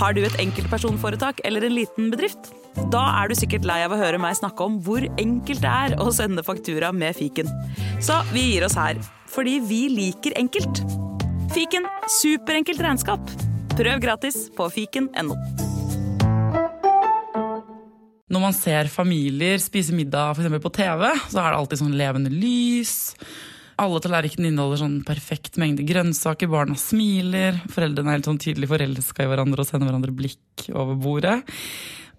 Har du et enkeltpersonforetak eller en liten bedrift? Da er du sikkert lei av å høre meg snakke om hvor enkelt det er å sende faktura med fiken. Så vi gir oss her, fordi vi liker enkelt. Fiken superenkelt regnskap. Prøv gratis på fiken.no. Når man ser familier spise middag for på TV, så er det alltid sånn levende lys. Alle tallerkenene inneholder sånn perfekt mengde grønnsaker, barna smiler, foreldrene er helt sånn tydelig forelska i hverandre og sender hverandre blikk over bordet.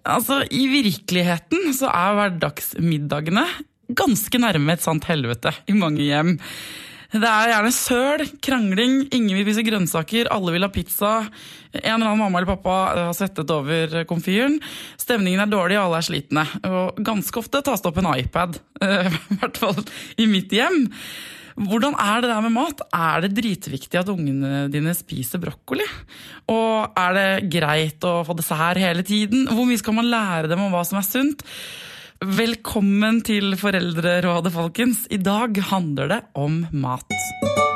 Altså, I virkeligheten så er hverdagsmiddagene ganske nærme et sant helvete i mange hjem. Det er gjerne søl, krangling, ingen vil spise grønnsaker, alle vil ha pizza. En eller annen mamma eller pappa har svettet over komfyren. Stemningen er dårlig, alle er slitne. Og ganske ofte tas det opp en iPad, i hvert fall i mitt hjem. Hvordan er det der med mat? Er det dritviktig at ungene dine spiser brokkoli? Og er det greit å få dessert hele tiden? Hvor mye skal man lære dem om hva som er sunt? Velkommen til Foreldrerådet, folkens. I dag handler det om mat.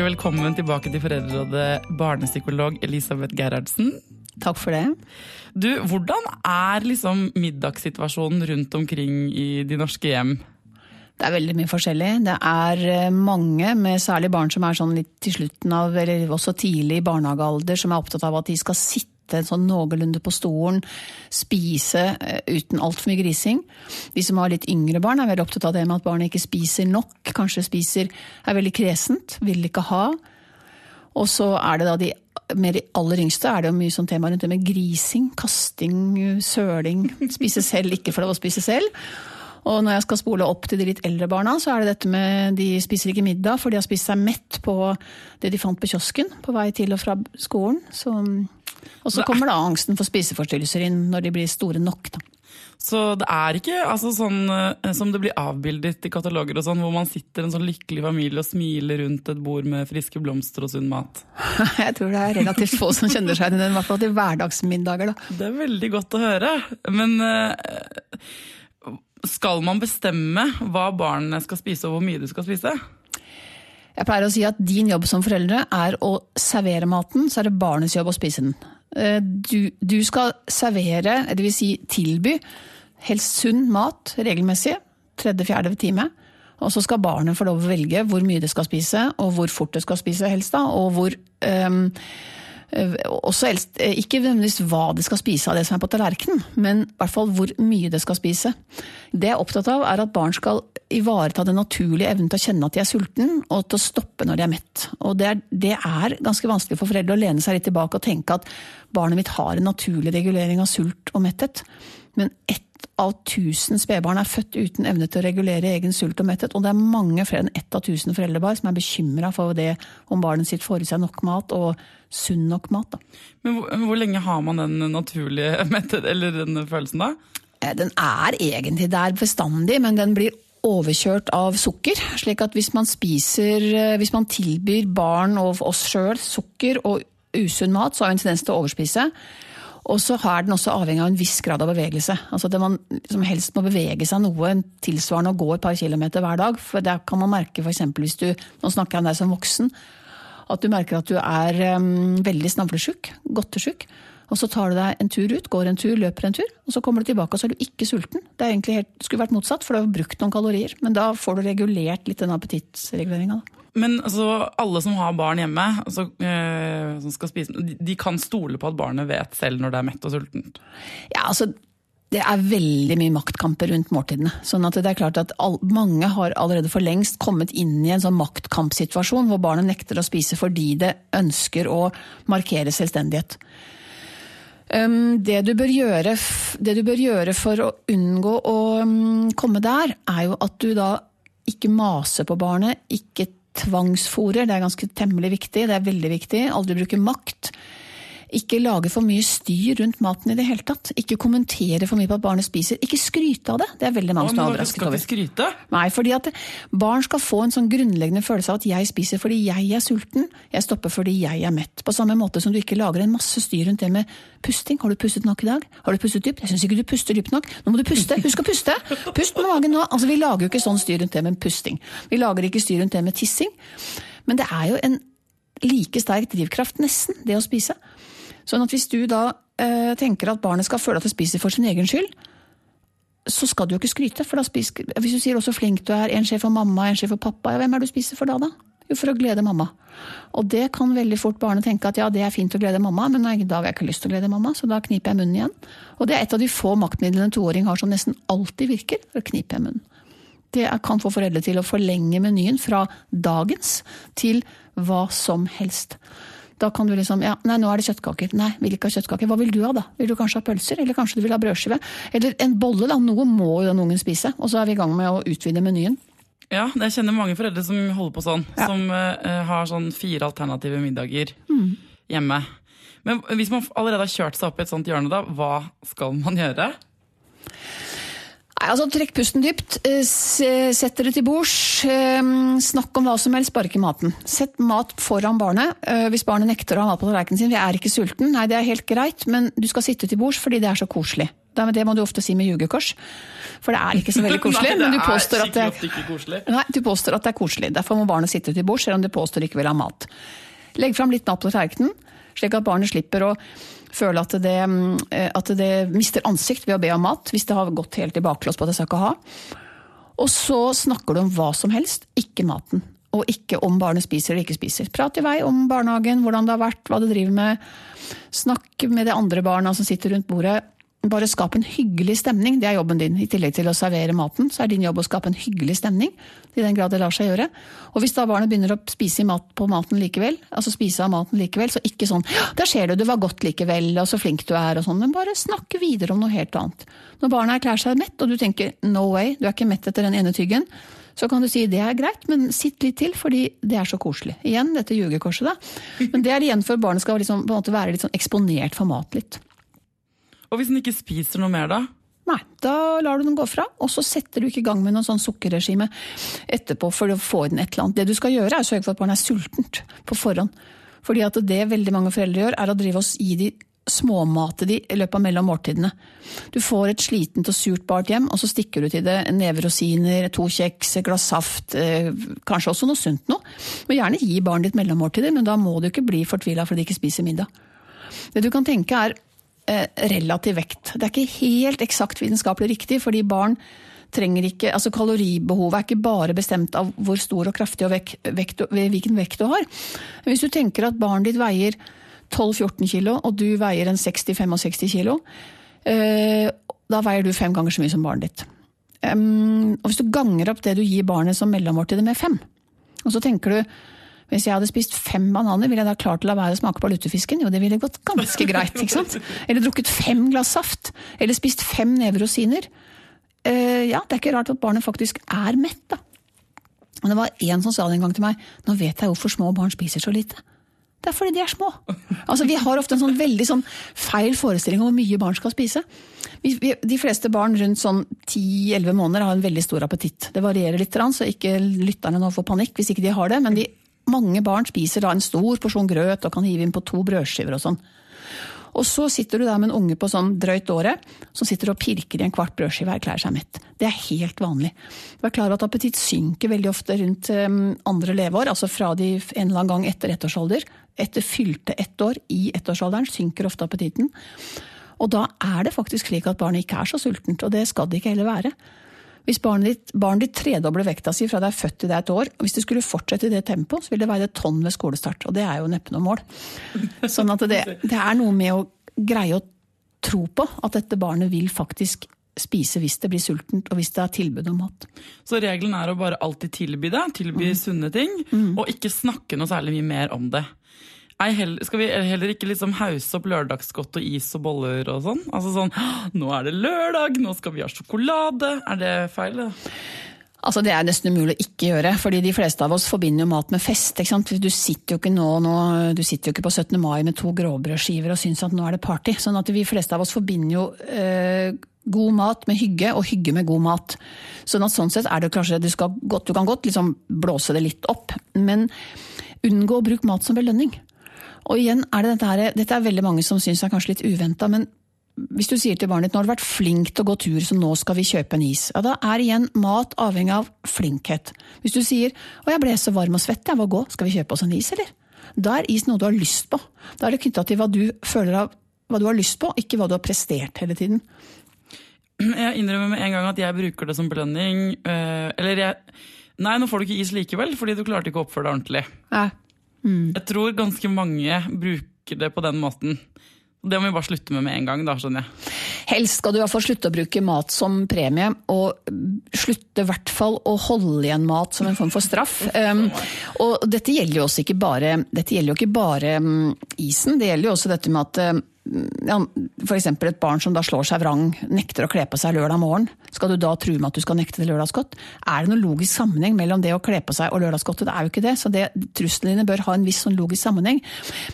Hjertelig velkommen tilbake til Foreldrerådet, barnepsykolog Elisabeth Gerhardsen. Takk for det. Du, hvordan er liksom middagssituasjonen rundt omkring i de norske hjem? Det er veldig mye forskjellig. Det er eh, mange, med særlig barn som er sånn litt til slutten av, eller også tidlig i barnehagealder, som er opptatt av at de skal sitte sånn noenlunde på stolen, spise eh, uten altfor mye grising. De som har litt yngre barn, er veldig opptatt av det med at barnet ikke spiser nok. Kanskje spiser, er veldig kresent, vil ikke ha. Og så er det da de med de aller yngste er det jo mye sånn tema rundt det med grising, kasting, søling. Spise selv, ikke lov å spise selv. Og når jeg skal spole opp til de litt eldre barna, så er det dette med de spiser ikke middag, for de har spist seg mett på det de fant på kiosken på vei til og fra skolen. Så, og så kommer da angsten for spiseforstyrrelser inn når de blir store nok, da. Så det er ikke altså, sånn eh, som det blir avbildet i kataloger, og sånn, hvor man sitter en sånn lykkelig familie og smiler rundt et bord med friske blomster og sunn mat. Jeg tror det er relativt få som kjenner seg igjen i hvert fall til hverdagsmiddager. Da. Det er veldig godt å høre. Men eh, skal man bestemme hva barnet skal spise og hvor mye de skal spise? Jeg pleier å si at din jobb som foreldre er å servere maten, så er det barnets jobb å spise den. Du, du skal servere, dvs. Si tilby, helst sunn mat regelmessig. Tredje-fjerde time. Og så skal barnet få lov å velge hvor mye det skal spise, og hvor fort det skal spise, helst da, og hvor um, også helst, Ikke nødvendigvis hva det skal spise av det som er på tallerkenen, men i hvert fall hvor mye det skal spise. Det jeg er opptatt av, er at barn skal ivareta den naturlige evnen til å kjenne at de er sulten, og til å stoppe når de er mett. Og det er, det er ganske vanskelig for foreldre å lene seg litt tilbake og tenke at barnet mitt har en naturlig regulering av sult og metthet. Men ett av tusen spedbarn er født uten evne til å regulere egen sult og metthet. Og det er mange flere enn ett av tusen foreldrepar som er bekymra for det om barnet sitt får i seg nok mat, og sunn nok mat. Da. Men hvor, hvor, lenge har man den naturlige metthet, eller den følelsen da? Den er egentlig der bestandig, men den blir overkjørt av sukker. slik at hvis man spiser, hvis man tilbyr barn og oss sjøl sukker og usunn mat, så har vi en tendens til å overspise. Og så er den også avhengig av en viss grad av bevegelse. Altså at man liksom helst må bevege seg noe tilsvarende å gå et par kilometer hver dag. For der kan man merke f.eks. hvis du Nå snakker jeg om deg som voksen. At du merker at du er um, veldig snavlesjuk, godtesjuk. Og så tar du deg en tur ut, går en tur, løper en tur, og så kommer du tilbake og så er du ikke sulten. Det helt, skulle vært motsatt, for du har brukt noen kalorier. Men da får du regulert litt den appetittreguleringa. Men altså, alle som har barn hjemme, altså, øh, som skal spise, de, kan stole på at barnet vet selv når det er mett og sultent? Ja, altså, det er veldig mye maktkamper rundt måltidene. sånn at det er klart at all, Mange har allerede for lengst kommet inn i en sånn maktkampsituasjon hvor barnet nekter å spise fordi det ønsker å markere selvstendighet. Um, det, du gjøre, det du bør gjøre for å unngå å um, komme der, er jo at du da ikke maser på barnet, ikke tvangsfòrer, det er ganske temmelig viktig, det er veldig viktig. Aldri bruke makt. Ikke lage for mye styr rundt maten i det hele tatt. Ikke kommentere for mye på at barnet spiser. Ikke skryte av det. Det er veldig mange som er overrasket skal over. ikke skryte? Nei, fordi at barn skal få en sånn grunnleggende følelse av at jeg spiser fordi jeg er sulten, jeg stopper fordi jeg er mett. På samme måte som du ikke lager en masse styr rundt det med pusting. Har du pustet nok i dag? Har du pustet dypt? Jeg syns ikke du puster dypt nok. Nå må du puste! Husk å puste! Pust med magen nå! Altså, Vi lager jo ikke sånn styr rundt det med pusting. Vi lager ikke styr rundt det med tissing. Men det er jo en like sterk drivkraft, nesten, det å spise. Sånn at hvis du da eh, tenker at barnet skal føle at det spiser for sin egen skyld, så skal du jo ikke skryte. For da spiser, hvis du sier også flink du er, en skje for mamma, en skje for pappa, ja, hvem er det du spiser for da, da? Jo, for å glede mamma. Og det kan veldig fort barnet tenke at ja, det er fint å glede mamma, men i dag har jeg ikke lyst til å glede mamma, så da kniper jeg munnen igjen. Og det er et av de få maktmidlene en toåring har som nesten alltid virker, for å knipe igjen munnen. Det kan få foreldre til å forlenge menyen fra dagens til hva som helst. Da kan du liksom ja, nei, nå er det kjøttkaker. Nei, vil ikke ha kjøttkaker. Hva vil du ha, da? Vil du kanskje ha pølser? Eller kanskje du vil ha brødskive? Eller en bolle, da. Noe må jo den ungen spise. Og så er vi i gang med å utvide menyen. Ja, jeg kjenner mange foreldre som holder på sånn. Ja. Som uh, har sånn fire alternative middager Mm. hjemme. Men hvis man allerede har kjørt seg opp i et sånt hjørne, da, hva skal man gjøre? Altså Trekk pusten dypt, eh, se- sett dere til bords, eh, snakk om hva som helst, bare ikke maten. Sett mat foran barnet. Eh, Hvis barnet nekter å ha mat på tallerkenen sin, vi er ikke sulten, nei det er helt greit, men du skal sitte til bords fordi det er så koselig. Det må du ofte si med ljugekors, for det er ikke så veldig koselig. Nei, men du påstår at det er, ikke koselig. Nei, du påstår at det er koselig. Derfor må barnet sitte til bords, selv om det påstår ikke vil ha mat. Legg fram litt mat på tallerkenen, slik at barnet slipper å føle at det, mm, eh, at det mister ansikt ved å be om mat, hvis det har gått helt i baklås på at det skal ikke ha. Og så snakker du om hva som helst, ikke maten. Og ikke om barnet spiser eller ikke spiser. Prat i vei om barnehagen, hvordan det har vært, hva det driver med. Snakk med de andre barna som sitter rundt bordet. Bare skap en hyggelig stemning, det er jobben din. I tillegg til å servere maten, så er din jobb å skape en hyggelig stemning. I den grad det lar seg gjøre. Og hvis da barnet begynner å spise mat på maten likevel, altså spise av maten likevel, så ikke sånn 'der ser du, det var godt likevel, og så flink du er', og sånn. Men bare snakk videre om noe helt annet. Når barnet erklærer seg mett, og du tenker 'no way, du er ikke mett etter den ene tyggen', så kan du si det er greit, men sitt litt til, fordi det er så koselig. Igjen dette ljugekorset, da. Men det er igjen for barnet skal liksom, være litt sånn eksponert for mat litt. Og hvis den ikke spiser noe mer, da? Nei, da lar du den gå fra, og så setter du ikke i gang med noe sånn sukkerregime etterpå for å få i den et eller annet. Det du skal gjøre, er å sørge for at barnet er sultent på forhånd. Fordi at det veldig mange foreldre gjør, er å drive oss i de småmate de i løpet av mellom måltidene. Du får et slitent og surt barn hjem, og så stikker du til det en neve rosiner, to kjeks, et glass saft, eh, kanskje også noe sunt noe. Men gjerne gi barnet ditt mellommåltider, men da må du ikke bli fortvila fordi de ikke spiser middag. Det du kan tenke er relativ vekt. Det er ikke helt eksakt vitenskapelig riktig, fordi barn trenger ikke, altså Kaloribehovet er ikke bare bestemt av hvor stor og kraftig og vekt, vekt, hvilken vekt du har. Hvis du tenker at barnet ditt veier 12-14 kilo, og du veier en 60-65 kilo, eh, da veier du fem ganger så mye som barnet ditt. Og hvis du ganger opp det du gir barnet som mellommåltid med fem, og så tenker du hvis jeg hadde spist fem bananer, ville jeg da klart å la være å smake på lutefisken? Jo, det ville gått ganske greit, ikke sant? Eller drukket fem glass saft. Eller spist fem never rosiner. Uh, ja, det er ikke rart at barnet faktisk er mett, da. Men det var en som sa det en gang til meg, nå vet jeg hvorfor små barn spiser så lite. Det er fordi de er små. Altså, Vi har ofte en sånn veldig sånn feil forestilling om hvor mye barn skal spise. Vi, vi, de fleste barn rundt sånn 10-11 måneder har en veldig stor appetitt. Det varierer litt, så ikke lytterne nå får panikk hvis ikke de har det. Men de, mange barn spiser da en stor porsjon grøt og kan hive inn på to brødskiver og sånn. Og så sitter du der med en unge på sånn drøyt året som sitter og pirker i en kvart brødskive og erklærer seg mett. Det er helt vanlig. Vær klar over at appetitt synker veldig ofte rundt um, andre leveår, altså fra de en eller annen gang etter ettårsalder. Etter fylte ett år i ettårsalderen synker ofte appetitten. Og da er det faktisk slik at barnet ikke er så sultent, og det skal det ikke heller være. Hvis barnet ditt, barnet ditt tredobler vekta si fra det er født til det er et år, og hvis det skulle fortsette i det tempoet, så vil det veie et tonn ved skolestart. Og det er jo neppe noe mål. Sånn at det, det er noe med å greie å tro på at dette barnet vil faktisk spise hvis det blir sultent, og hvis det er tilbud om mat. Så regelen er å bare alltid tilby det, tilby sunne ting, og ikke snakke noe særlig mye mer om det. Ei, heller, skal vi heller ikke liksom hause opp lørdagsgodt og is og boller og sånn? Altså sånn Nå er det lørdag, nå skal vi ha sjokolade. Er det feil? da? Altså Det er nesten umulig å ikke gjøre, fordi de fleste av oss forbinder jo mat med fest. ikke sant? Du sitter jo ikke nå, nå du sitter jo ikke på 17. mai med to gråbrødskiver og syns at nå er det party. Sånn at vi fleste av oss forbinder jo øh, god mat med hygge, og hygge med god mat. Sånn at sånn sett er det kanskje, du, godt, du kan godt liksom blåse det litt opp, men unngå å bruke mat som belønning. Og igjen er det dette her, dette er veldig mange som syns er kanskje litt uventa, men hvis du sier til barnet ditt nå har du vært flink til å gå tur, så nå skal vi kjøpe en is. Ja, Da er igjen mat avhengig av flinkhet. Hvis du sier å jeg ble så varm og svett, jeg må gå, skal vi kjøpe oss en is, eller? Da er is noe du har lyst på. Da er det knytta til hva du føler av hva du har lyst på, ikke hva du har prestert hele tiden. Jeg innrømmer med en gang at jeg bruker det som belønning. Øh, eller jeg Nei, nå får du ikke is likevel, fordi du klarte ikke å oppføre deg ordentlig. Ja. Mm. Jeg tror ganske mange bruker det på den måten. Det må vi bare slutte med med en gang, da, skjønner jeg. Helst skal du i hvert fall slutte å bruke mat som premie, og slutte i hvert fall å holde igjen mat som en form for straff. Um, og dette gjelder jo også ikke bare, dette gjelder jo ikke bare um, isen, det gjelder jo også dette med at ja, F.eks. et barn som da slår seg vrang, nekter å kle på seg lørdag morgen. Skal du da true med at du skal nekte det lørdagsgodt? Er det noen logisk sammenheng mellom det å kle på seg og lørdagsgodtet? Det er jo ikke det. Så det, truslene dine bør ha en viss sånn logisk sammenheng.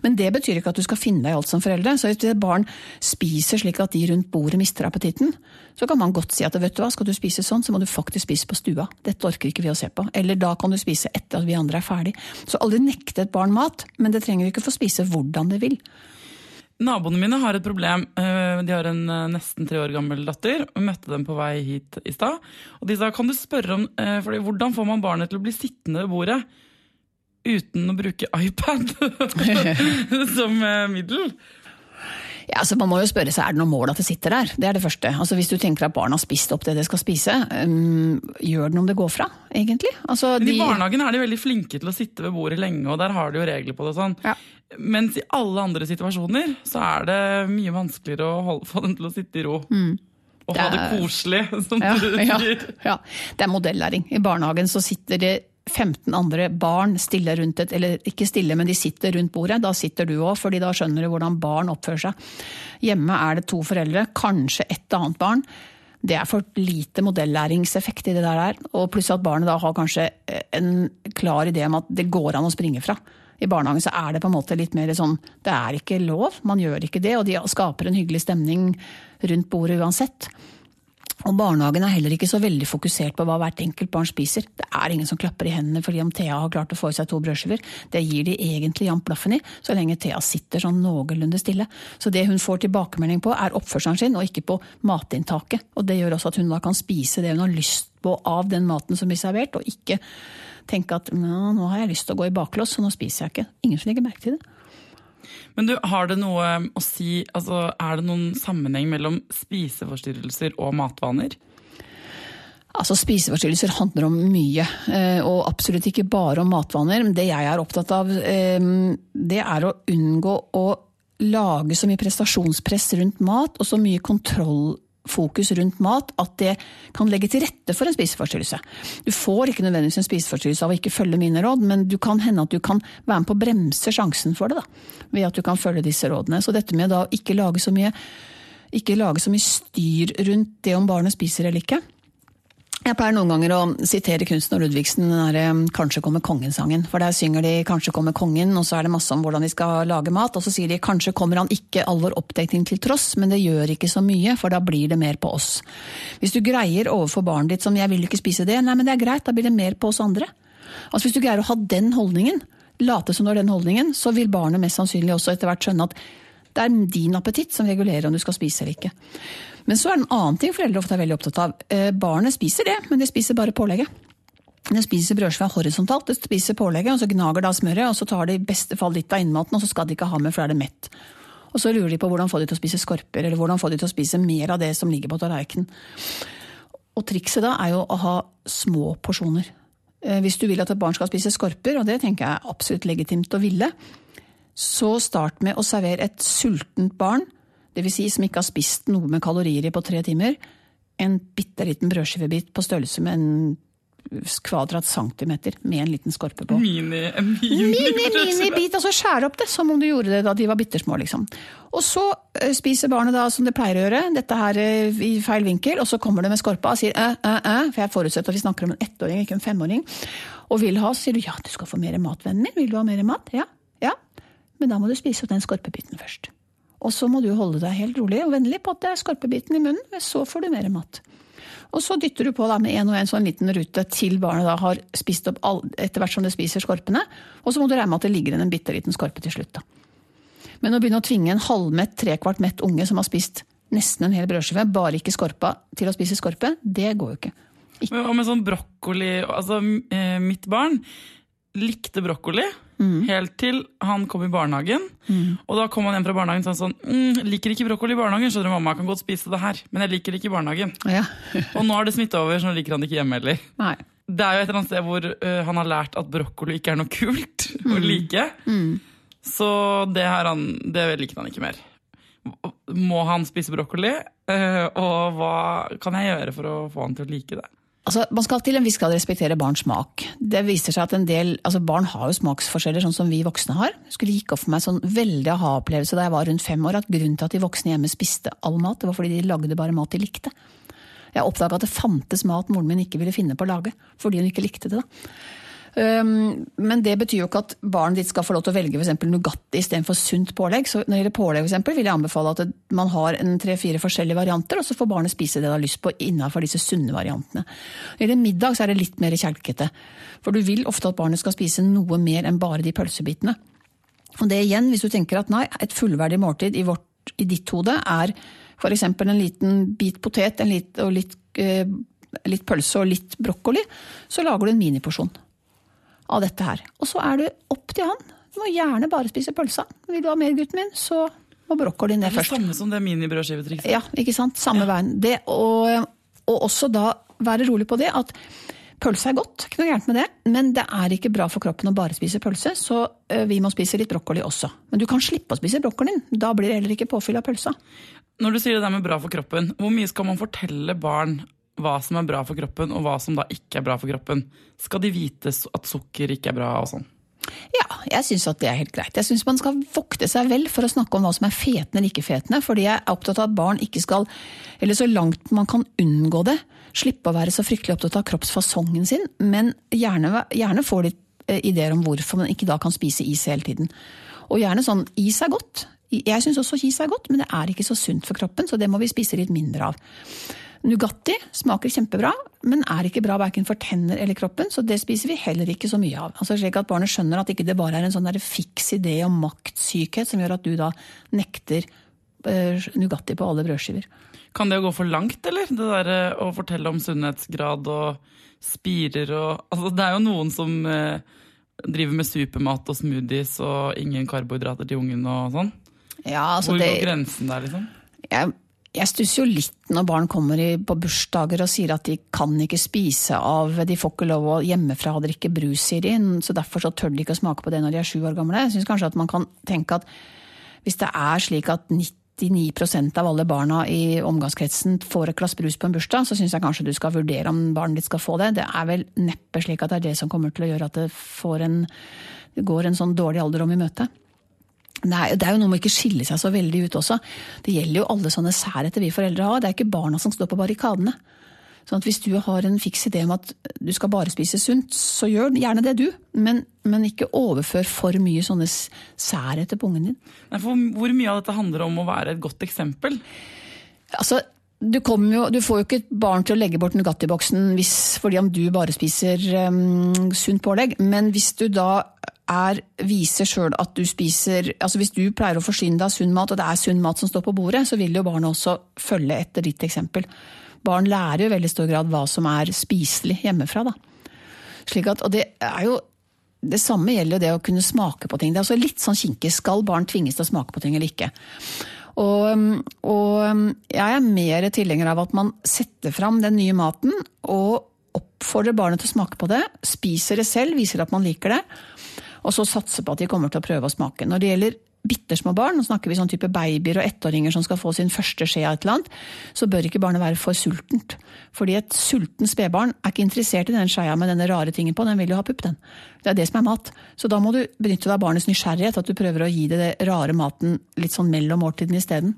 Men det betyr ikke at du skal finne deg i alt som foreldre. Så hvis et barn spiser slik at de rundt bordet mister appetitten, så kan man godt si at vet du hva, skal du spise sånn, så må du faktisk spise på stua. Dette orker ikke vi å se på. Eller da kan du spise etter at vi andre er ferdig. Så aldri nekte et barn mat, men det trenger ikke få spise hvordan det vil. Naboene mine har et problem. Eh, de har en eh, nesten tre år gammel datter. og møtte dem på vei hit i stad. Og de sa kan du spørre om eh, fordi, hvordan får man barnet til å bli sittende ved bordet uten å bruke iPad som middel? Ja, altså Man må jo spørre seg er det noe mål at det sitter der. Det er det første. Altså Hvis du tenker at barna har spist opp det de skal spise, um, gjør det noe om det går fra, egentlig? Altså, Men I de... barnehagen er de veldig flinke til å sitte ved bordet lenge, og der har de jo regler på det. sånn. Ja. Mens i alle andre situasjoner så er det mye vanskeligere å holde, få dem til å sitte i ro. Mm. Og ha det koselig, som ja, du sier. Ja, ja, det er modellæring. I barnehagen så sitter det 15 andre barn stille rundt et, eller ikke stille, men de sitter rundt bordet. Da sitter du òg, fordi da skjønner du hvordan barn oppfører seg. Hjemme er det to foreldre, kanskje et annet barn. Det er for lite modellæringseffekt i det der. Og pluss at barnet da har kanskje en klar idé om at det går an å springe fra. I barnehagen så er det på en måte litt mer sånn Det er ikke lov, man gjør ikke det. Og de skaper en hyggelig stemning rundt bordet uansett. Og barnehagen er heller ikke så veldig fokusert på hva hvert enkelt barn spiser. Det er ingen som klapper i hendene fordi om Thea har klart å få i seg to brødskiver. Det gir de egentlig jevnt blaffen i, så lenge Thea sitter sånn noenlunde stille. Så det hun får tilbakemelding på, er oppførselen sin, og ikke på matinntaket. Og det gjør også at hun da kan spise det hun har lyst på av den maten som blir servert, og ikke tenke at nå har jeg lyst til å gå i baklås, så nå spiser jeg ikke. Ingen som legger merke til det. Men du, har det noe å si altså, Er det noen sammenheng mellom spiseforstyrrelser og matvaner? Altså Spiseforstyrrelser handler om mye, eh, og absolutt ikke bare om matvaner. Men det jeg er opptatt av, eh, det er å unngå å lage så mye prestasjonspress rundt mat, og så mye kontroll fokus rundt mat at det kan legge til rette for en spiseforstyrrelse. Du får ikke nødvendigvis en spiseforstyrrelse av å ikke følge mine råd, men du kan hende at du kan være med på å bremse sjansen for det, da, ved at du kan følge disse rådene. Så dette med å ikke lage så mye, ikke lage så mye styr rundt det om barnet spiser eller ikke, jeg pleier noen ganger å sitere Kunsten og Ludvigsen, den 'Kanskje kommer kongen'-sangen. For der synger de 'Kanskje kommer kongen', og så er det masse om hvordan de skal lage mat. Og så sier de 'Kanskje kommer han ikke all vår oppdekning til tross', men det gjør ikke så mye, for da blir det mer på oss. Hvis du greier overfor barnet ditt som 'jeg vil ikke spise det', nei, men det er greit, da blir det mer på oss andre. Altså Hvis du greier å ha den holdningen, late som du har den holdningen, så vil barnet mest sannsynlig også etter hvert skjønne at det er din appetitt som regulerer om du skal spise eller ikke. Men så er det en annen ting foreldre ofte er veldig opptatt av. Eh, barnet spiser det, men de spiser bare pålegget. De spiser brødskiva horisontalt, de spiser pålegget, og så gnager da smøret, og så tar de i beste fall litt av innmaten, og så skal de ikke ha med, for da er det mett. Og så lurer de på hvordan få de til å spise skorper, eller hvordan få de til å spise mer av det som ligger på tallerkenen. Og trikset da er jo å ha små porsjoner. Eh, hvis du vil at et barn skal spise skorper, og det tenker jeg er absolutt legitimt å ville, så start med å servere et sultent barn dvs. Si som ikke har spist noe med kalorier i på tre timer, en bitte liten brødskivebit på størrelse med en kvadrat centimeter med en liten skorpe på. Mini, en mini, Mini, mini bit, og så skjære opp det som om du gjorde det da de var bitte små. Liksom. Og så eh, spiser barnet da som det pleier å gjøre, dette her eh, i feil vinkel, og så kommer det med skorpa og sier æ, æ, æ, for jeg forutsetter at vi snakker om en ettåring, ikke en femåring, og vil ha, så sier du ja, du skal få mer mat, vennen min, vil du ha mer mat? Ja, men da må du spise opp den skorpebiten først. Og så må du holde deg helt rolig og vennlig på at det er skorpebiten i munnen, så får du mer mat. Og så dytter du på da med en og en sånn liten rute til barnet da har spist opp all, etter hvert som det spiser skorpene. Og så må du regne med at det ligger igjen en bitte liten skorpe til slutt. da. Men å begynne å tvinge en halvmett, trekvart mett unge som har spist nesten en hel brødskive, bare ikke skorpa, til å spise skorpe, det går jo ikke. Men Og med sånn brokkoli Altså, eh, mitt barn likte brokkoli Mm. helt til han kom i barnehagen. Og da kom han hjem fra barnehagen og sa sånn mm, 'Liker ikke brokkoli i barnehagen, skjønner du, mamma, jeg kan godt spise det her, men jeg liker det ikke i barnehagen'. Ja. Og nå har det smitta over, så nå liker han det ikke hjemme heller. Nei. Det er jo et eller annet sted hvor uh, han har lært at brokkoli ikke er noe kult å like. Så det, han, det liker han ikke mer. Må han spise brokkoli? Uh, og hva kan jeg gjøre for å få han til å like det? Altså, man skal til en viss grad respektere barns smak. Det viser seg at en del, altså Barn har jo smaksforskjeller, sånn som vi voksne har. Det skulle gikk opp for meg sånn veldig aha-opplevelse da jeg var rundt fem år, at grunnen til at de voksne hjemme spiste all mat, det var fordi de lagde bare mat de likte. Jeg oppdaga at det fantes mat moren min ikke ville finne på å lage, fordi hun ikke likte det. da. Um, men det betyr jo ikke at barnet ditt skal få lov til å velge f.eks. Nugatti istedenfor sunt pålegg. Så når det gjelder pålegg for eksempel, vil jeg anbefale at man har en tre-fire forskjellige varianter, og så får barnet spise det det har lyst på innenfor disse sunne variantene. Når det gjelder middag så er det litt mer kjelkete. For du vil ofte at barnet skal spise noe mer enn bare de pølsebitene. Og det igjen, hvis du tenker at nei, et fullverdig måltid i, vårt, i ditt hode er f.eks. en liten bit potet en lit, og litt, eh, litt pølse og litt brokkoli, så lager du en miniporsjon av dette her. Og så er det opp til han. Du må gjerne bare spise pølsa. Vil du ha mer, gutten min, så må brokkolien ned først. Det er det samme som det minibrødskivetrikset. Ja, ikke sant? Samme veien. Det, og, og også da være rolig på det at pølse er godt, ikke noe gærent med det, men det er ikke bra for kroppen å bare spise pølse, så ø, vi må spise litt brokkoli også. Men du kan slippe å spise brokkolien, da blir det heller ikke påfyll av pølsa. Når du sier det der med bra for kroppen, hvor mye skal man fortelle barn hva som er bra for kroppen, og hva som da ikke er bra for kroppen? Skal de vite at sukker ikke er bra og sånn? Ja, jeg syns at det er helt greit. Jeg syns man skal vokte seg vel for å snakke om hva som er fetende eller ikke fetende, fordi jeg er opptatt av at barn ikke skal, eller så langt man kan unngå det, slippe å være så fryktelig opptatt av kroppsfasongen sin, men gjerne, gjerne få litt eh, ideer om hvorfor man ikke da kan spise is hele tiden. Og gjerne sånn is er godt. Jeg syns også is er godt, men det er ikke så sunt for kroppen, så det må vi spise litt mindre av. Nugatti smaker kjempebra, men er ikke bra verken for tenner eller kroppen, så det spiser vi heller ikke så mye av. Altså slik at barnet skjønner at ikke det bare er en sånn fiks idé om maktsykhet som gjør at du da nekter eh, Nugatti på alle brødskiver. Kan det gå for langt, eller? Det der eh, å fortelle om sunnhetsgrad og spirer og Altså, det er jo noen som eh, driver med supermat og smoothies og ingen karbohydrater til ungen og sånn. Ja, altså Hvor det, går grensen der, liksom? jeg, jeg stusser jo litt når barn kommer på bursdager og sier at de kan ikke spise av De får ikke lov å hjemmefra å drikke brus, sier de, så derfor så tør de ikke å smake på det når de er sju år gamle. Jeg syns kanskje at man kan tenke at hvis det er slik at 99% av alle barna i omgangskretsen får et glass brus på en bursdag, så syns jeg kanskje du skal vurdere om barnet ditt skal få det. Det er vel neppe slik at det er det som kommer til å gjøre at det, en, går en sånn dårlig alderdom i møte. Er, det er jo noe med ikke skille seg så veldig ut også. Det gjelder jo alle sånne særheter vi foreldre har. Det er ikke barna som står på barrikadene. Sånn at Hvis du har en fiks idé om at du skal bare spise sunt, så gjør gjerne det du. Men, men ikke overfør for mye sånne særheter på ungen din. Nei, hvor mye av dette handler om å være et godt eksempel? Altså, du, jo, du får jo ikke et barn til å legge bort Nugatti-boksen fordi om du bare spiser um, sunt pålegg, men hvis du da er, viser sjøl at du spiser altså Hvis du pleier å forsyne deg av sunn mat, og det er sunn mat som står på bordet, så vil jo barnet også følge etter ditt eksempel. Barn lærer jo i veldig stor grad hva som er spiselig hjemmefra. da. Slik at, og det er jo det samme gjelder jo det å kunne smake på ting. Det er også litt sånn kinkig. Skal barn tvinges til å smake på ting eller ikke? Og, og jeg er mer tilhenger av at man setter fram den nye maten og oppfordrer barnet til å smake på det. Spiser det selv, viser at man liker det. Og så satse på at de kommer til å prøve å smake. Når det gjelder bitte små barn, nå snakker vi sånn type babyer og ettåringer som skal få sin første skje av et eller annet, så bør ikke barnet være for sultent. Fordi et sulten spedbarn er ikke interessert i den skeia med denne rare tingen på, den vil jo ha pupp, den. Det er det som er mat. Så da må du benytte deg av barnets nysgjerrighet, at du prøver å gi det, det rare maten litt sånn mellom måltidene isteden.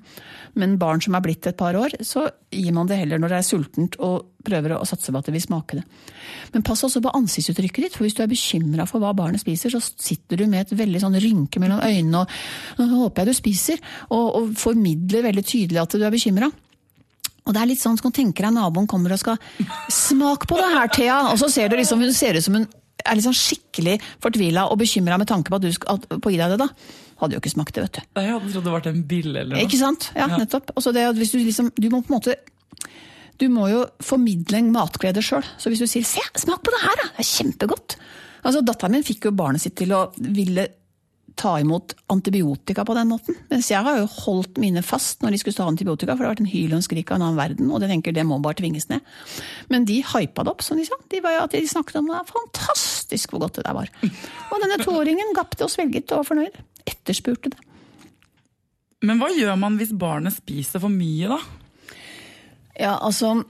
Men barn som er blitt et par år, så gir man det heller når det er sultent og prøver å satse på at det vil smake det. Men pass også på ansiktsuttrykket ditt, for hvis du er bekymra for hva barnet spiser, så sitter du med et veldig sånn rynke mellom øynene og nå håper jeg du spiser, og, og formidler veldig tydelig at du er bekymra. Og det er litt sånn, så kan du tenke deg naboen kommer og skal Smak på det her, Thea! Og så ser du liksom, hun ser ut som hun er liksom skikkelig fortvila og bekymra med tanke på at du skal på gi deg det, da. Hadde jo ikke smakt det, vet du. Jeg hadde trodd det var en bille eller noe. Ikke sant? Ja. nettopp. Og så det at hvis du liksom Du må på en måte Du må jo formidle en matglede sjøl. Så hvis du sier 'se, smak på det her, da! Det er kjempegodt'. Altså, Datteren min fikk jo barnet sitt til å ville ta imot antibiotika på den måten. Mens jeg har jo holdt mine fast når de skulle ta antibiotika, for det har vært en hyl og en skrik av en annen verden, og de tenker det må bare tvinges ned. Men de hypa det opp, som de sa. De, var de snakket om det fantastisk hvor godt det der var. Og denne toåringen gapte og svelget og var fornøyd. Etterspurte det. Men hva gjør man hvis barnet spiser for mye, da? Ja, altså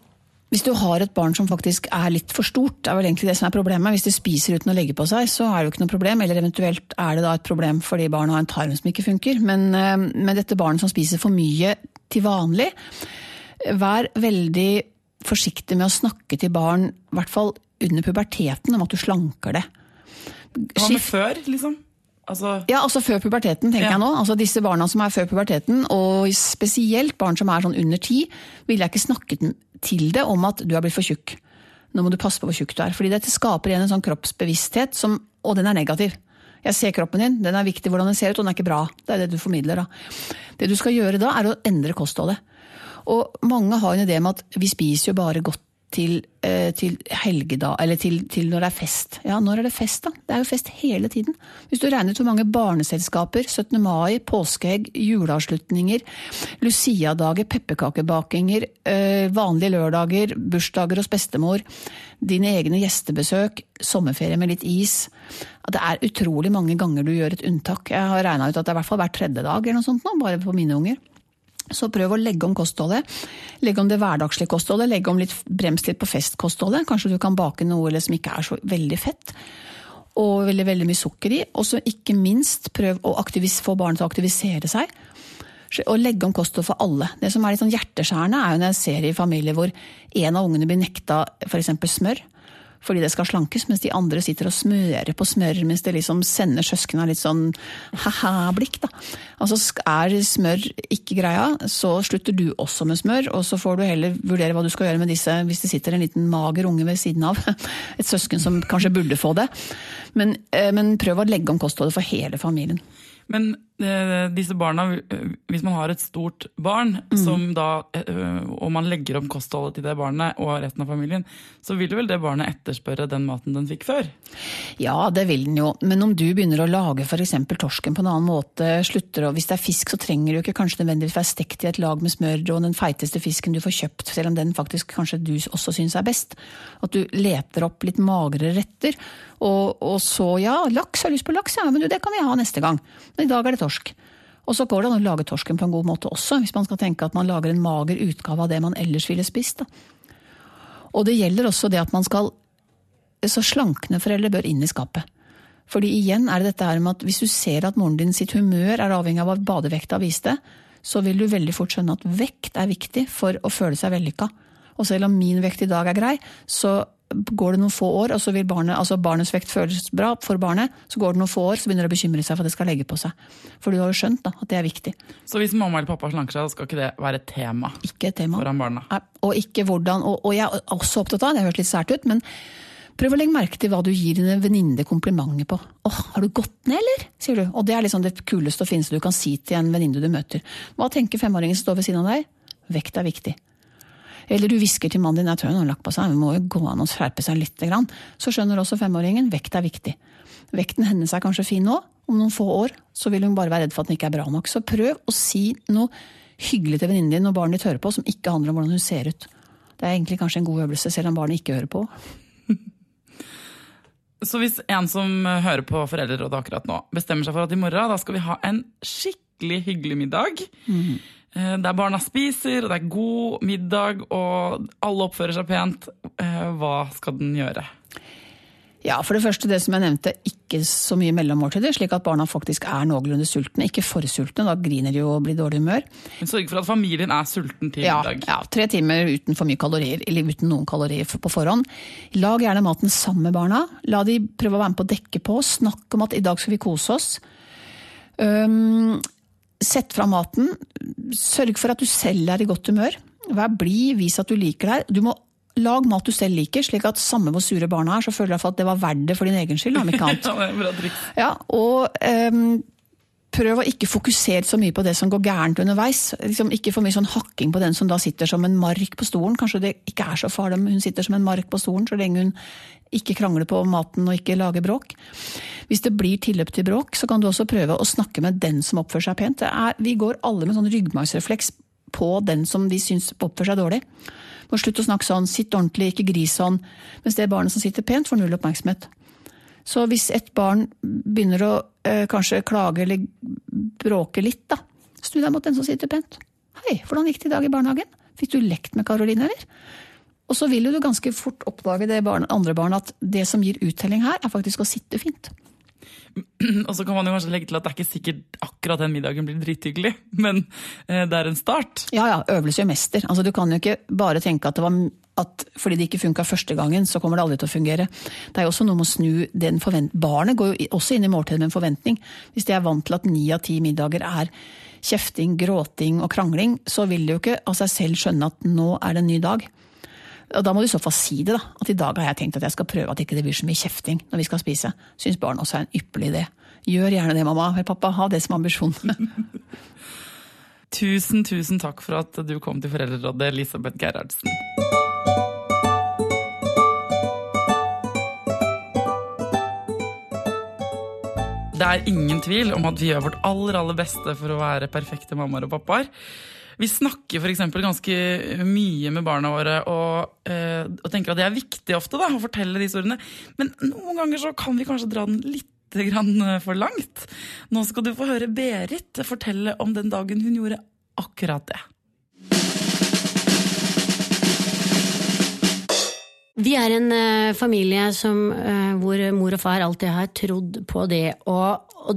hvis du har et barn som faktisk er litt for stort, det er vel egentlig det som er problemet. Hvis de spiser uten å legge på seg, så er det jo ikke noe problem. Eller eventuelt er det da et problem fordi barnet har en tarm som ikke funker. Men eh, med dette barnet som spiser for mye til vanlig, vær veldig forsiktig med å snakke til barn, i hvert fall under puberteten, om at du slanker det. Hva med før, liksom? Altså, ja, altså før puberteten, tenker Ja. jeg nå. Altså Disse barna som er før puberteten, og spesielt barn som er sånn under ti, ville jeg ikke snakket til det om at du er blitt for tjukk. Nå må du passe på hvor tjukk du er. Fordi dette skaper igjen en sånn kroppsbevissthet, som, og den er negativ. Jeg ser kroppen din, den er viktig hvordan den ser ut, og den er ikke bra. Det er det du formidler da. Det du skal gjøre da, er å endre kostholdet. Og mange har en idé om at vi spiser jo bare godt til, eh, til helgedag, eller til, til når det er fest. Ja, når er det fest, da? Det er jo fest hele tiden. Hvis du regner ut hvor mange barneselskaper, 17. mai, påskeegg, juleavslutninger, Lucia-dager, pepperkakebakinger, eh, vanlige lørdager, bursdager hos bestemor, dine egne gjestebesøk, sommerferie med litt is. Det er utrolig mange ganger du gjør et unntak. Jeg har regna ut at det er i hvert fall hver tredje dag eller noe sånt nå, bare på mine unger. Så prøv å legge om kostholdet. Legge om det hverdagslige kostholdet. Legge om litt, brems litt på festkostholdet. Kanskje du kan bake noe som ikke er så veldig fett. Og veldig, veldig mye sukker i. Og så ikke minst prøv å få barnet til å aktivisere seg. Og legge om kosthold for alle. Det som er litt sånn hjerteskjærende, er jo når jeg ser i familier hvor en av ungene blir nekta f.eks. smør. Fordi det skal slankes, mens de andre sitter og smører på smør, mens det liksom sender søskena litt sånn ha-ha-blikk. da. Altså Er smør ikke greia, så slutter du også med smør, og så får du heller vurdere hva du skal gjøre med disse hvis det sitter en liten mager unge ved siden av. Et søsken som kanskje burde få det. Men, eh, men prøv å legge om kostholdet for hele familien. Men disse barna, eh, hvis man har et stort barn, Mm. som da, eh, og man legger om kostholdet til det barnet og resten av familien, så vil vel det barnet etterspørre den maten den fikk før? Ja, det vil den jo. Men om du begynner å lage f.eks. torsken på en annen måte, slutter å Hvis det er fisk, så trenger du ikke kanskje nødvendigvis være stekt i et lag med smør og den feiteste fisken du får kjøpt, selv om den faktisk kanskje du også syns er best. At du leter opp litt magrere retter. Og, og så, ja, laks, jeg har lyst på laks, ja, men du, det kan vi ha neste gang. Men i dag er det torsk. Og så går det an å lage torsken på en god måte også, hvis man skal tenke at man lager en mager utgave av det man ellers ville spist. Da. Og det gjelder også det at man skal Så slankne foreldre bør inn i skapet. Fordi igjen er det dette her med at hvis du ser at moren din sitt humør er avhengig av hva badevekta viste, så vil du veldig fort skjønne at vekt er viktig for å føle seg vellykka. Og selv om min vekt i dag er grei, så går det noen få år, og så vil barnet, altså barnets vekt føles bra for barnet, så går det noen få år, så begynner det å bekymre seg for at det skal legge på seg. For du har jo skjønt da, at det er viktig. Så hvis mamma eller pappa slanker seg, så skal ikke det være et tema Ikke et tema. foran barna? Nei, Og ikke hvordan, og, og jeg er også opptatt av, det har hørt litt sært ut, men prøv å legge merke til hva du gir dine venninner komplimenter på. Åh, har du gått ned, eller? sier du. Og det er liksom det kuleste og fineste du kan si til en venninne du møter. Hva tenker femåringen som står ved siden av deg? Vekt er viktig. Eller du hvisker til mannen din tror han har lagt på seg, vi må jo gå an og skjerpe seg litt. Så skjønner også femåringen vekt er viktig. Vekten hennes er kanskje fin nå, om noen få år så vil hun bare være redd for at den ikke er bra nok. Så prøv å si noe hyggelig til venninnen din når barnet ditt hører på, som ikke handler om hvordan hun ser ut. Det er egentlig kanskje en god øvelse, selv om barnet ikke hører på. Så hvis en som hører på Foreldrerådet akkurat nå, bestemmer seg for at i morgen da skal vi ha en skikkelig hyggelig middag, mm. Der barna spiser, og det er god middag, og alle oppfører seg pent, eh, hva skal den gjøre? Ja, for det første det som jeg nevnte, ikke så mye mellommåltider, slik at barna faktisk er noenlunde sultne. Ikke for sultne, da griner de og blir dårlig humør. Men Sørg for at familien er sulten til ja, middag. Ja, tre timer uten for mye kalorier, eller uten noen kalorier på forhånd. Lag gjerne maten sammen med barna. La de prøve å være med på å dekke på. Snakk om at i dag skal vi kose oss. Um, sett fra maten. Sørg for at du selv er i godt humør. Vær blid, vis at du liker deg. Du må lag mat du selv liker, slik at samme hvor sure barna er, så føler du at det var verdt det for din egen skyld. om ikke annet. ja, og um, prøv å ikke fokusere så mye på det som går gærent underveis. Liksom ikke for mye sånn hakking på den som da sitter som en mark på stolen. Kanskje det ikke er så farlig om hun sitter som en mark på stolen, så lenge hun ikke krangle på maten og ikke lage bråk. Hvis det blir tilløp til bråk, så kan du også prøve å snakke med den som oppfører seg pent. Er, vi går alle med sånn ryggmargsrefleks på den som vi syns oppfører seg dårlig. Må slutte å snakke sånn, sitt ordentlig, ikke gris sånn. Mens det barnet som sitter pent, får null oppmerksomhet. Så hvis et barn begynner å øh, kanskje klage eller bråke litt, da, snu deg mot den som sitter pent. Hei, hvordan gikk det i dag i barnehagen? Fikk du lekt med Karoline, eller? Og så vil du ganske fort oppdage det barn, andre barnet at det som gir uttelling her, er faktisk å sitte fint. Og så kan man jo kanskje legge til at det er ikke sikkert akkurat den middagen blir drithyggelig, men eh, det er en start. Ja ja, øvelse gjør mester. Altså, du kan jo ikke bare tenke at, det var, at fordi det ikke funka første gangen, så kommer det aldri til å fungere. Det er jo også noe med å snu den forvent... Barnet går jo også inn i måltidet med en forventning. Hvis de er vant til at ni av ti middager er kjefting, gråting og krangling, så vil de jo ikke av seg selv skjønne at nå er det en ny dag. Og da må du i så fall si det, da. At i dag har jeg tenkt at jeg skal prøve at ikke det blir så mye kjefting når vi skal spise. Syns barn også er en ypperlig idé. Gjør gjerne det, mamma. Eller pappa, ha det som ambisjon. tusen, tusen takk for at du kom til Foreldrerådet, Elisabeth Gerhardsen. Det er ingen tvil om at vi gjør vårt aller, aller beste for å være perfekte mammaer og pappaer. Vi snakker f.eks. ganske mye med barna våre og, eh, og, tenker at det er viktig ofte da, å fortelle de historiene. Men noen ganger så kan vi kanskje dra den litt eh, for langt. Nå skal du få høre Berit fortelle om den dagen hun gjorde akkurat det. Vi er en uh, familie som, uh, hvor mor og far alltid har trodd på det å,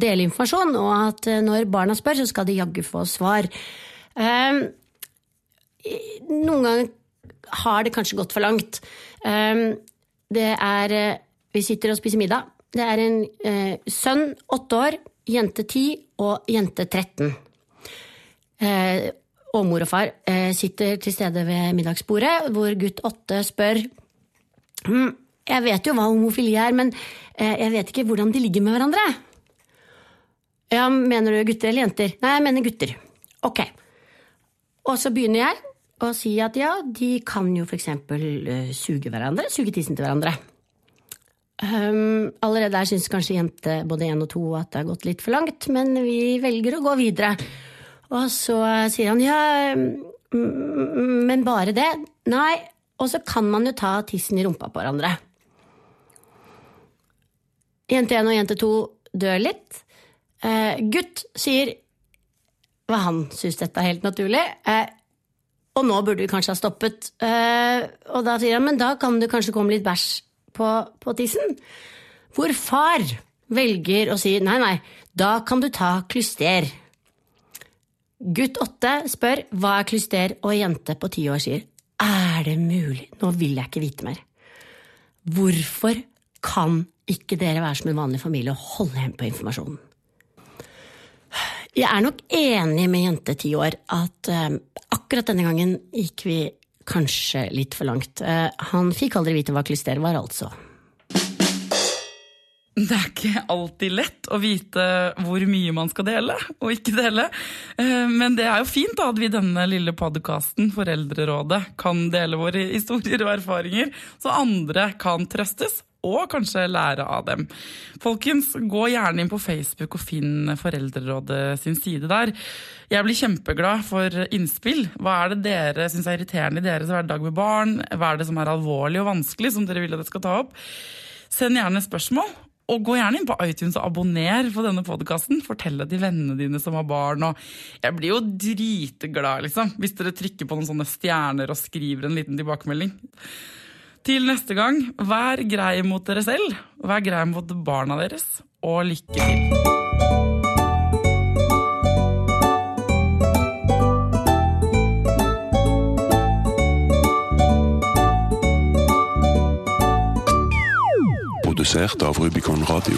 dele informasjon, og at uh, når barna spør, så skal de jaggu få svar. Um, noen ganger har det kanskje gått for langt. Um, det er eh, Vi sitter og spiser middag. Det er en uh, sønn åtte år, jente ti og jente 13. Uh, og mor og far uh, sitter til stede ved middagsbordet, hvor gutt åtte spør hm, Jeg vet jo hva homofili er, men jeg vet ikke hvordan de ligger med hverandre. Ja, Mener du gutter eller jenter? Nei, jeg mener gutter. Ok. Og så begynner jeg å si at ja, de kan jo f.eks. Uh, eh, suge hverandre, suge tissen til hverandre. Um, allerede der syns kanskje jente både én og to at det har gått litt for langt, men vi velger å gå videre. Og så sier han ja, men bare det? Nei. Og så kan man jo ta tissen i rumpa på hverandre. Jente én og jente to dør litt. Uh, gutt sier hva han syns dette er helt naturlig. Eh, og nå burde vi kanskje ha stoppet. Eh, og da sier han men da kan det kanskje komme litt bæsj på, på tissen. Hvor far velger å si nei, nei, da kan du ta klyster. Gutt åtte spør hva er klyster, og jente på ti år sier er det mulig, nå vil jeg ikke vite mer. Hvorfor kan ikke dere være som en vanlig familie og holde igjen på informasjonen? Jeg er nok enig med jente ti år at eh, akkurat denne gangen gikk vi kanskje litt for langt. Eh, han fikk aldri vite hva klyster var, altså. Det er ikke alltid lett å vite hvor mye man skal dele og ikke dele. Eh, men det er jo fint da, at vi i denne lille podkasten, Foreldrerådet, kan dele våre historier og erfaringer, så andre kan trøstes og kanskje lære av dem. Folkens, gå gjerne inn på Facebook og finn Foreldrerådet sin side der. Jeg blir kjempeglad for innspill. Hva er det dere syns er irriterende i deres hverdag med barn? Hva er det som er alvorlig og vanskelig, som dere vil at jeg skal ta opp? Send gjerne spørsmål. Og gå gjerne inn på iTunes og abonner på denne podkasten. Fortell det til vennene dine som har barn. Og jeg blir jo driteglad liksom, hvis dere trykker på noen sånne stjerner og skriver en liten tilbakemelding. Til neste gang, vær grei mot dere selv, vær grei mot barna deres, og lykke til. Produsert av Rubicon Radio.